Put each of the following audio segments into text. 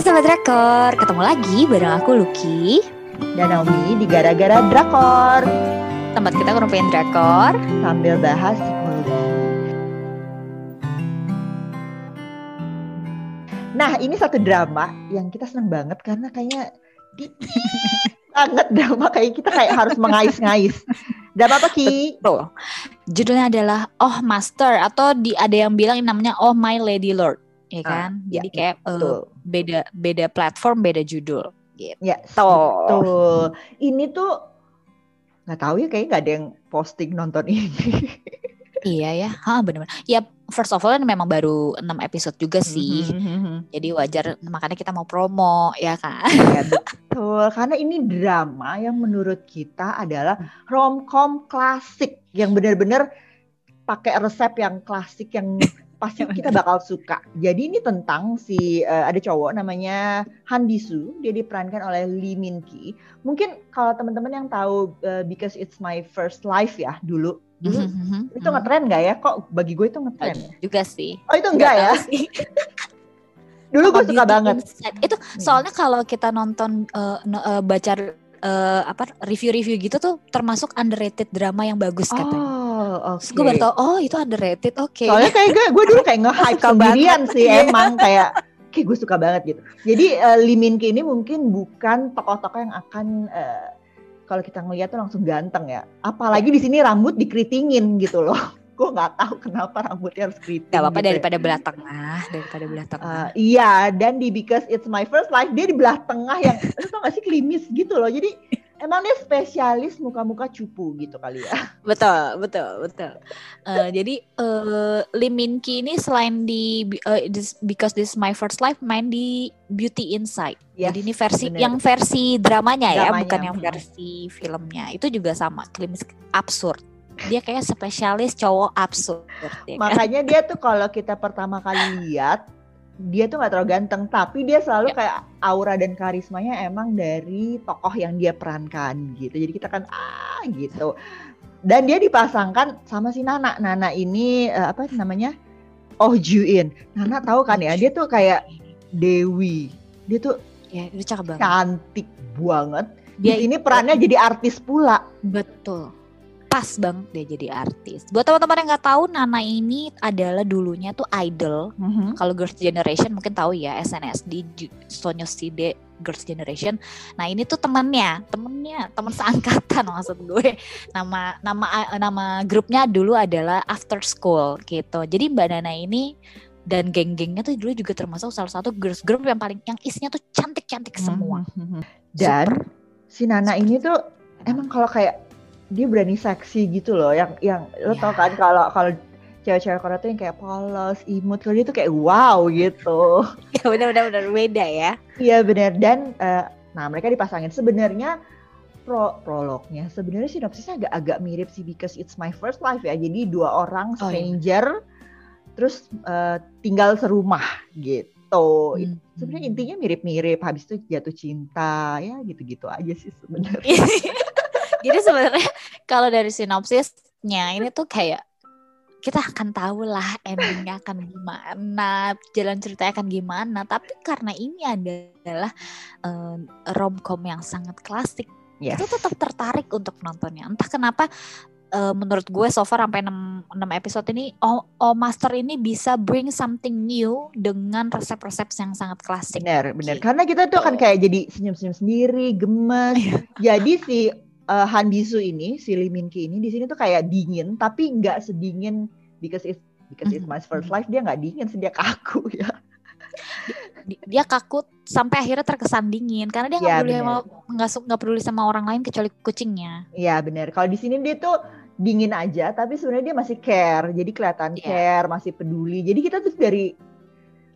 Hai Sobat Drakor, ketemu lagi bareng aku Lucky dan Naomi di Gara-Gara Drakor. Tempat kita ngerumpiin drakor sambil bahas psikologi. Nah, ini satu drama yang kita seneng banget karena kayaknya di banget drama kayak kita kayak harus mengais-ngais. Drama apa Ki? Betul. Judulnya adalah Oh Master atau di ada yang bilang namanya Oh My Lady Lord, ya kan? Ah, Jadi ya, kayak uh, beda beda platform, beda judul. Gitu. Ya, betul. Ini tuh nggak tahu ya kayak nggak ada yang posting nonton ini. iya ya, ha benar-benar. Ya first of all memang baru 6 episode juga sih. Mhm. Jadi wajar makanya kita mau promo ya kan. ya betul, karena ini drama yang menurut kita adalah romcom klasik yang benar-benar pakai resep yang klasik yang pasti kita bakal suka. Jadi ini tentang si uh, ada cowok namanya Han Bisu, dia diperankan oleh Lee Min Ki. Mungkin kalau teman-teman yang tahu uh, Because It's My First Life ya dulu, dulu itu ngetren nggak ya? Kok bagi gue itu ngetren? ya? Juga sih. Oh itu enggak ya? Dulu gue suka banget. Inside. Itu soalnya kalau kita nonton uh, no- uh, baca uh, apa review-review gitu tuh termasuk underrated drama yang bagus katanya. Oh, oke. Terus gue baru tau, oh itu underrated, oke. Soalnya kayak gue, gue dulu kayak nge-hype Suka sendirian sih Iya. emang kayak kayak gue suka banget gitu. Jadi eh, Lee Min Ki ini mungkin bukan tokoh-tokoh yang akan eh, kalau kita ngeliat tuh langsung ganteng ya. Apalagi di sini rambut dikeritingin gitu loh. gue nggak tahu kenapa rambutnya harus keriting. Gak apa-apa gitu ya. daripada belah tengah, daripada belah tengah. Eh, iya, dan di Because It's My First Life dia di belah tengah yang lu tau gak sih klimis gitu loh. Jadi emang dia spesialis muka-muka cupu gitu kali ya. betul, betul, betul. Eh, jadi uh, Lee Min Ki ini selain di uh, this- Because This Is My First Life main di Beauty Inside. Yes, jadi ini versi bener. yang versi dramanya, ya, Dramanya, bukan yang versi filmnya. Itu juga sama, klimis absurd. Dia kayak spesialis cowok absurd. ya kan? Makanya dia tuh kalau kita pertama kali lihat dia tuh nggak terlalu ganteng, tapi dia selalu Ya. kayak aura dan karismanya emang dari tokoh yang dia perankan gitu. Jadi kita kan ah gitu. Dan dia dipasangkan sama si Nana. Nana ini eh, apa namanya? Oh Juin. Nana tahu kan ya, dia tuh kayak Dewi. Dia tuh ya, itu cakep banget. cantik banget. Dia Di sini perannya jadi artis pula. Betul. Pas banget dia jadi artis. Buat teman-teman yang nggak tahu, Nana ini adalah dulunya tuh idol. Kalau Girls Generation mungkin tahu ya SNSD Ju- Sonyoside Girls Generation. Nah ini tuh temennya, temennya, temen seangkatan maksud gue. Nama nama nama grupnya dulu adalah After School gitu. Jadi Mbak Nana ini dan geng-gengnya tuh dulu juga termasuk salah satu girls group yang paling yang isinya tuh cantik-cantik semua. Mhm. Dan si Nana ini tuh emang kalau kayak dia berani seksi gitu loh yang yang lo Ya. tau kan kalau kalau cewek-cewek Korea tuh yang kayak polos, imut, kalau dia tuh kayak wow gitu. ya benar-benar benar beda ya. Iya bener dan eh, nah mereka dipasangin sebenarnya pro prolognya sebenarnya sinopsisnya agak-agak mirip sih because it's my first life ya. Jadi dua orang Oh, iya. stranger terus eh, tinggal serumah gitu. Hmm. Sebenarnya intinya mirip-mirip habis itu jatuh cinta ya gitu-gitu aja sih sebenarnya. Jadi sebenarnya kalau dari sinopsisnya ini tuh kayak kita akan tahu lah endingnya akan gimana, jalan ceritanya akan gimana. Tapi karena ini adalah eh, romcom yang sangat klasik, Yes. itu tetap tertarik untuk nontonnya. Entah kenapa eh, menurut gue so far sampai 6, 6 episode ini oh, oh Master ini bisa bring something new dengan resep-resep yang sangat klasik. Bener, bener. Gitu. Karena kita tuh akan kayak jadi senyum-senyum sendiri, gemes. jadi si uh, Han Bisu ini, si Lee Min Ki ini di sini tuh kayak dingin, tapi nggak sedingin because it's because it's my first life dia nggak dingin, dia kaku ya. Di- dia kaku sampai akhirnya terkesan dingin karena dia nggak Ya, peduli bener. sama nggak peduli sama orang lain kecuali kucingnya. Iya bener. Kalau di sini dia tuh dingin aja, tapi sebenarnya dia masih care. Jadi kelihatan Iya. care, masih peduli. Jadi kita tuh dari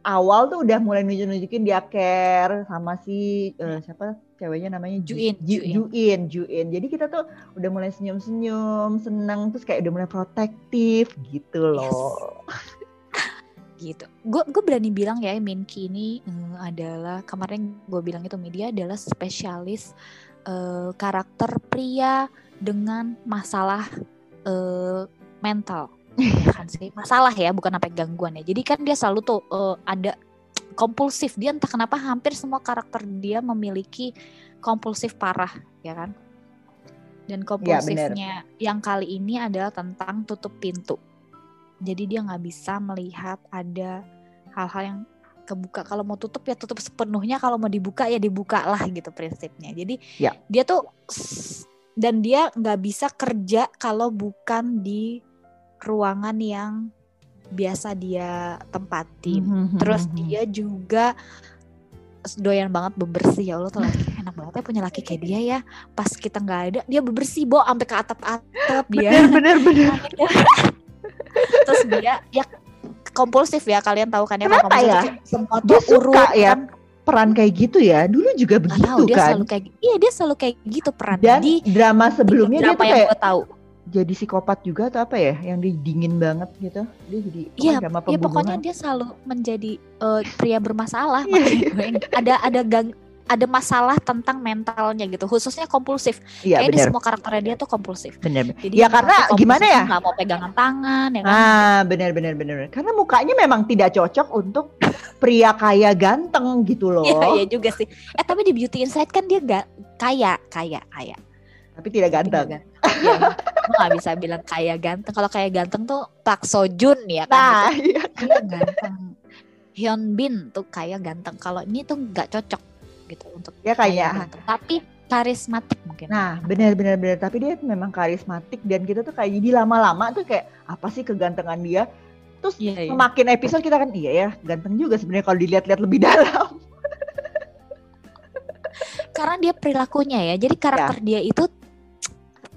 awal tuh udah mulai nunjuk-nunjukin dia care sama si eh, siapa ceweknya namanya Ju- Juin, Ju- Juin. Juin, Juin. Jadi kita tuh udah mulai senyum-senyum, seneng, terus kayak udah mulai protektif gitu loh. gitu. Gue gue berani bilang ya Minky ini eh, adalah kemarin gue bilang itu media adalah spesialis eh, karakter pria dengan masalah eh, mental. Ya kan sih masalah ya bukan sampai gangguan ya. Jadi kan dia selalu tuh eh, ada kompulsif. Dia entah kenapa hampir semua karakter dia memiliki kompulsif parah ya kan? Dan kompulsifnya ya, yang kali ini adalah tentang tutup pintu. Jadi dia nggak bisa melihat ada hal-hal yang kebuka. Kalau mau tutup ya tutup sepenuhnya. Kalau mau dibuka ya dibuka lah gitu prinsipnya. Jadi ya. dia tuh dan dia nggak bisa kerja kalau bukan di ruangan yang biasa dia tempatin. Mm-hmm. Terus dia juga doyan banget bebersih. Ya Allah tuh laki enak banget ya punya laki kayak dia ya. Pas kita nggak ada dia bebersih bo sampai ke atap-atap dia. Bener bener bener. Terus dia ya kompulsif ya kalian tahu kan ya Kenapa ya? semua dia suka ya kan? peran kayak gitu ya? Dulu juga begitu tahu, dia kan? selalu kayak iya dia selalu kayak gitu peran. Dan di drama sebelumnya dia tuh kayak tahu jadi psikopat juga atau apa ya? Yang dia dingin banget gitu. Dia jadi iya ya pokoknya dia selalu menjadi uh, pria bermasalah iya. ada ada gang ada masalah tentang mentalnya gitu khususnya kompulsif. Iya, kayak di semua karakternya dia tuh kompulsif. Bener Jadi ya karena gimana ya? Nggak mau pegangan tangan ya kan? Ah bener bener bener karena mukanya memang tidak cocok untuk pria kaya ganteng gitu loh. iya iya juga sih. Eh tapi di Beauty Inside kan dia gak kaya kaya kaya tapi tidak ganteng. Iya, gue gak bisa bilang kaya ganteng. Kalau kaya ganteng tuh Pak Sojun ya kan. Nah, gitu. iya. Dia ganteng. Hyun Bin tuh kaya ganteng. Kalau ini tuh nggak cocok gitu untuk ya kayak Tapi karismatik mungkin. Nah, benar-benar benar. Tapi dia memang karismatik dan kita tuh kayak jadi lama-lama tuh kayak apa sih kegantengan dia? Terus iya, iya. semakin episode kita kan iya ya ganteng juga sebenarnya kalau dilihat-lihat lebih dalam karena dia perilakunya ya jadi karakter ya. dia itu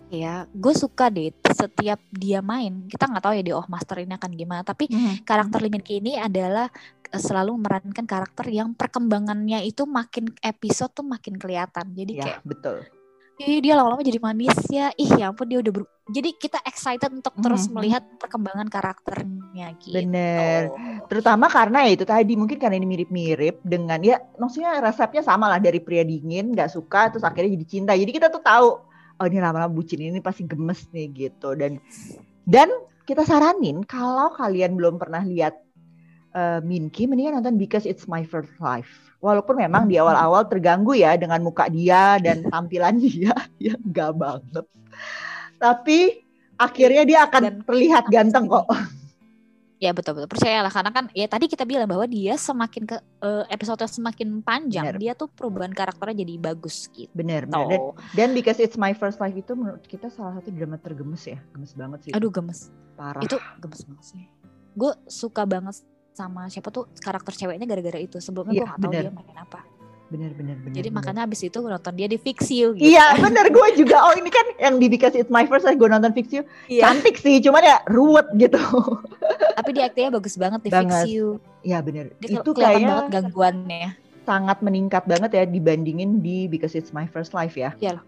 ya gue suka deh setiap dia main kita nggak tahu ya di Oh Master ini akan gimana tapi hmm. karakter Lee ini adalah eh, selalu memerankan karakter yang perkembangannya itu makin episode tuh makin kelihatan. Jadi ya, kayak betul. Ih, dia lama-lama jadi manis ya ih ya ampun dia udah ber... jadi kita excited untuk terus hmm. melihat perkembangan karakternya gitu. Bener. Terutama karena ya itu tadi mungkin karena ini mirip-mirip dengan ya maksudnya resepnya sama lah dari pria dingin nggak suka terus akhirnya jadi cinta. Jadi kita tuh tahu oh ini lama-lama bucin ini pasti gemes nih gitu. Dan dan kita saranin kalau kalian belum pernah lihat uh, Minky mendingan nonton Because It's My First Life. Walaupun memang di awal-awal terganggu ya dengan muka dia dan tampilan dia yang gak banget. Tapi akhirnya dia akan dan terlihat ganteng kok Ya betul betul percayalah karena kan ya tadi kita bilang bahwa dia semakin ke uh, episode semakin panjang bener. dia tuh perubahan karakternya jadi bagus gitu. Bener, bener. Dan, dan because it's my first life itu menurut kita salah satu drama tergemes ya, gemes banget sih. Aduh gemes. Parah. Itu gemes banget sih. Gue suka banget sama siapa tuh karakter ceweknya gara-gara itu. Sebelumnya ya, gue gak tahu dia main apa bener bener bener jadi bener. makanya abis itu gue nonton dia di Fix You gitu. iya bener gue juga oh ini kan yang di Because It's My First gue nonton Fix You iya. cantik sih cuman ya ruwet gitu tapi di aktingnya bagus banget di banget. Fix You iya bener dia itu kayak banget gangguannya sangat meningkat banget ya dibandingin di Because It's My First Life ya iya loh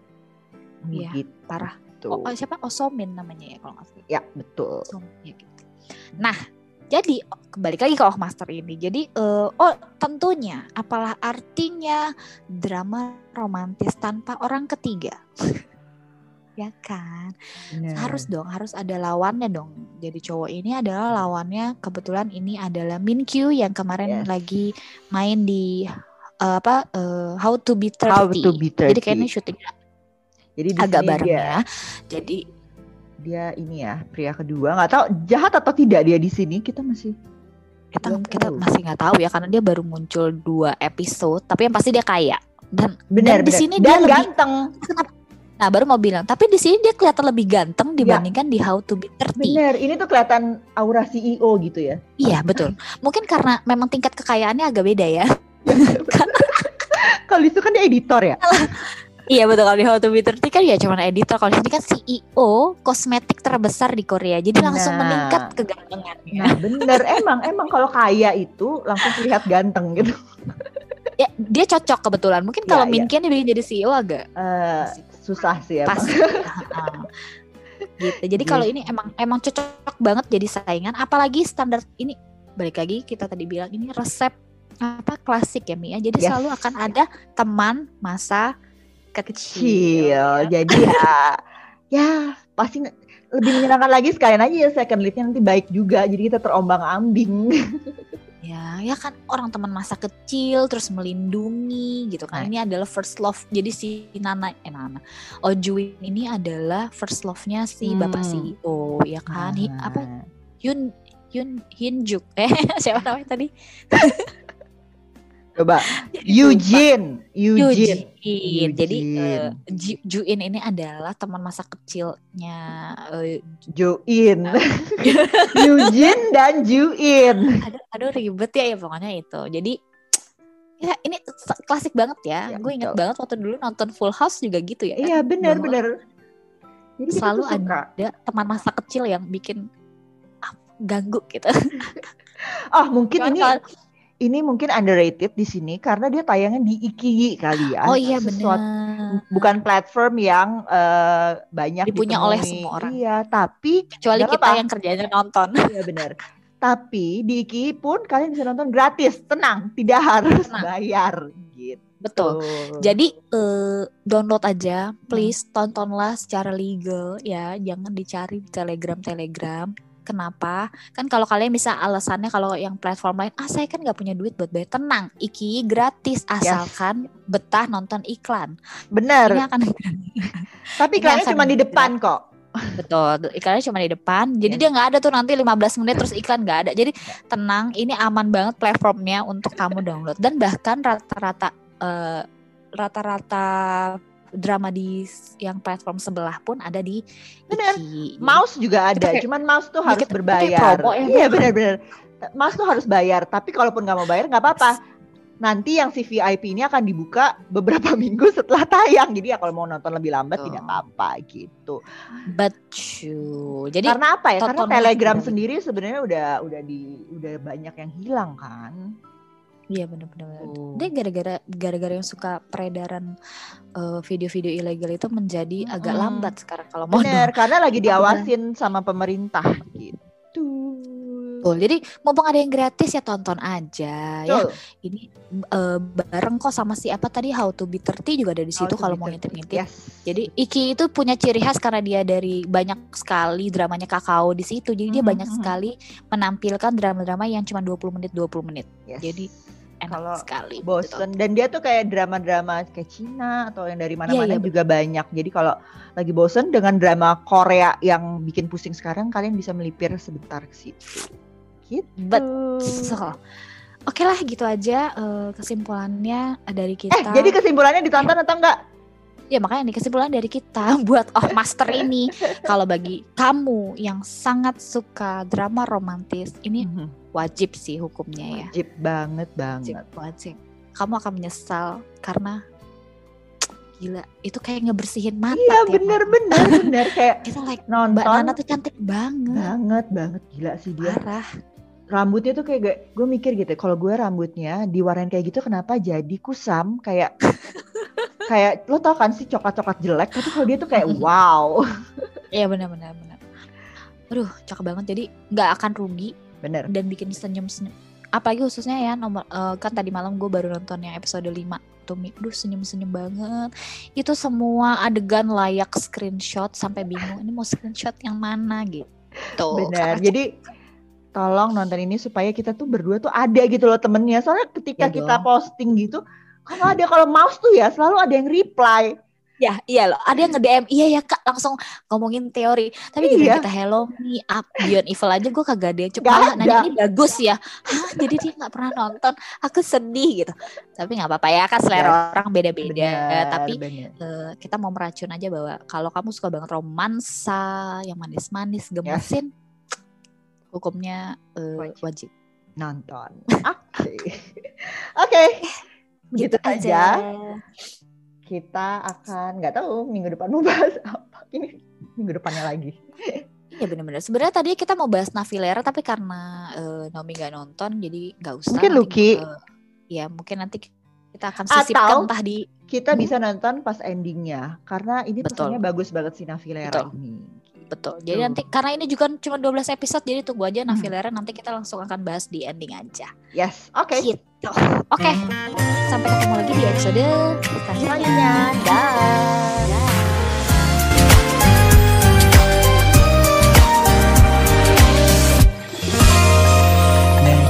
iya gitu. parah oh, oh, siapa Osomin namanya ya kalau nggak salah ya betul ya gitu. nah jadi kembali lagi ke Oh Master ini. Jadi uh, oh tentunya apalah artinya drama romantis tanpa orang ketiga. ya kan? Yeah. Harus dong, harus ada lawannya dong. Jadi cowok ini adalah lawannya kebetulan ini adalah Min Kyu yang kemarin yes. lagi main di uh, apa uh, How to Be 30. How to Be 30. Jadi kayaknya syutingnya jadi agak bareng ya. Jadi dia ini ya pria kedua. Nggak tahu jahat atau tidak dia di sini kita masih kita kita tahu. masih nggak tahu ya karena dia baru muncul dua episode tapi yang pasti dia kaya. Dan benar, dan di sini dia lebih, ganteng. Nah baru mau bilang tapi di sini dia kelihatan lebih ganteng ya. dibandingkan ya. di How to Be 30 bener ini tuh kelihatan aura CEO gitu ya. Iya betul. Mungkin karena memang tingkat kekayaannya agak beda ya. Kalau itu kan dia editor ya Iya betul kalau di How to Be 30 kan ya cuma editor kalau di sini kan CEO kosmetik terbesar di Korea jadi langsung nah, meningkat kegantengannya. Nah bener emang emang kalau kaya itu langsung terlihat ganteng gitu. ya dia cocok kebetulan mungkin kalau ya, Minkian ya. jadi CEO agak uh, susah sih ya. Pas. gitu. Jadi kalau ini emang emang cocok banget jadi saingan apalagi standar ini balik lagi kita tadi bilang ini resep apa klasik ya Mia. Jadi yes. selalu akan ada teman masa kecil. Ya. Jadi ya ya pasti lebih menyenangkan lagi sekalian aja ya second lead nanti baik juga. Jadi kita terombang-ambing. ya ya kan orang teman masa kecil terus melindungi gitu kan Nah. ini adalah first love jadi si Nana eh Nana Oh Juin ini adalah first love-nya si bapak Hmm. CEO ya kan Hi- apa Nah. Yun Yun Hinjuk eh siapa namanya tadi Coba Eugene, Eugene. Eugene. Jadi Eugene. Ju- Juin ini adalah teman masa kecilnya eh, Juin. Eugene dan Juin. aduh, aduh ribet ya ya pokoknya itu. Jadi ya ini klasik banget ya. Ya, Gue inget betul. banget waktu dulu nonton Full House juga gitu ya. kan? Iya benar Bahwa benar. Jadi Selalu ada teman masa kecil yang bikin ah, ganggu gitu. Oh mungkin Cuman ini kalau- ini mungkin underrated di sini karena dia tayangnya di Ikigi kali ya. oh iya Sesuatu- benar. Bukan platform yang eh, banyak Dipunya oleh ditemui. semua orang. Iya, tapi Kecuali kita apa-apa. yang kerjanya nonton. iya benar. Tapi di Ikigi pun kalian bisa nonton gratis, tenang, tidak harus Tenang. bayar gitu. Betul. Jadi eh, download aja, please tontonlah secara legal ya, jangan dicari di Telegram Telegram. Kenapa? Kan kalau kalian bisa alasannya kalau yang platform lain, ah saya kan nggak punya duit buat bayar. Tenang, Iki gratis asalkan betah nonton iklan. benar. Ini akan Tapi iklannya cuma di depan kok. betul. Iklannya cuma di depan. Jadi dia nggak ada tuh nanti 15 menit terus iklan nggak ada. Jadi tenang, ini aman banget platformnya untuk kamu download. Dan bahkan rata-rata eh, rata-rata drama di yang platform sebelah pun ada di Bener. Iki. Mouse juga ada, kayak- cuman mouse tuh Iya, harus kita- kita berbayar. promo ya, Iya benar-benar. Mouse tuh harus bayar, tapi kalaupun nggak mau bayar nggak apa-apa. Nanti yang si VIP ini akan dibuka beberapa minggu setelah tayang. Jadi ya kalau mau nonton lebih lambat Betul. tidak apa-apa gitu. Betul. Jadi Karena apa ya? Karena Telegram sendiri sebenarnya udah udah di udah banyak yang hilang kan. Iya benar-benar. Tuh. Dia gara-gara gara-gara yang suka peredaran eh, video-video ilegal itu menjadi agak Mm-mm. lambat sekarang kalau mau Bener, karena lagi Betul. diawasin sama pemerintah gitu. Betul. Jadi mumpung ada yang gratis ya tonton aja ya. Betul. Ini eh, bareng kok sama si apa tadi How to Be 30 juga ada di situ kalau mau ngintip-ngintip. Yes. Jadi Iki itu punya ciri khas karena dia dari banyak sekali dramanya kakao di situ. Jadi dia Mhm, banyak mhm. sekali menampilkan drama-drama yang cuma 20 menit 20 menit. Yes. Jadi enak Kalau sekali. gitu. bosen dan dia tuh kayak drama-drama kayak Cina atau yang dari mana-mana iya, juga banyak. Jadi kalau lagi bosen dengan drama Korea yang bikin pusing sekarang kalian bisa melipir sebentar ke situ. Gitu. Betul. Oke lah gitu aja eh, kesimpulannya dari Eh, kita. jadi kesimpulannya ditonton atau enggak? Ya makanya nih kesimpulan dari kita buat Oh Master ini kalau bagi kamu yang sangat suka drama romantis ini wajib sih hukumnya ya. Wajib banget Wajib, banget. wajib. Kamu akan menyesal karena gila itu kayak ngebersihin mata. Iya bener malam. bener bener kayak Itu like Mbak nonton Nana tuh cantik banget. banget banget gila sih dia. Parah. Rambutnya tuh kayak gue mikir gitu. Kalau gue rambutnya diwarnain kayak gitu kenapa jadi kusam kayak kayak lo tau kan sih coklat-coklat jelek tapi kalau dia tuh kayak wow. Iya benar-benar benar. Aduh, cakep banget. Jadi nggak akan rugi Bener. dan bikin senyum-senyum. Apalagi khususnya ya nomor eh, kan tadi malam gue baru nonton yang episode 5 tuh. Duh senyum-senyum banget. Itu semua adegan layak screenshot sampai bingung ini mau screenshot yang mana gitu. Benar. Jadi tolong nonton ini supaya kita tuh berdua tuh ada gitu loh temennya. Soalnya ketika Ya kita dong. posting gitu, kalau ada kalau mouse tuh ya selalu ada yang reply. Ya, iya loh. Ada yang nge-DM, iya ya kak, langsung ngomongin teori. Tapi Iya. giliran kita hello me up Beyond Evil aja gue kagak ada yang cuma Gak nanya ini bagus ya. Hah, jadi dia nggak pernah nonton. Aku sedih gitu. Tapi nggak apa-apa ya kan selera orang beda-beda. Benar, Tapi eh, kita mau meracun aja bahwa kalau kamu suka banget romansa, yang manis-manis, gemesin, hukumnya eh, Wajib. wajib. nonton. Oke. Oke. Begitu Gitu aja. Kita akan nggak tahu minggu depan mau bahas apa. Ini minggu depannya lagi. Iya benar-benar. Sebenarnya tadi kita mau bahas Navilera tapi karena eh, Naomi nggak nonton jadi nggak usah. Mungkin Lucky. eh, ya mungkin nanti kita akan sisipkan Atau- entah di Kita Hmm. bisa nonton pas endingnya karena ini Betul. pesannya bagus banget si Navilera Betul. ini. betul. Jadi Tuh. nanti karena ini juga cuma 12 episode jadi tunggu aja Hmm. Navilera nanti kita langsung akan bahas di ending aja. Yes. Oke. Gitu. Oke. Sampai ketemu lagi di episode selanjutnya. Dah.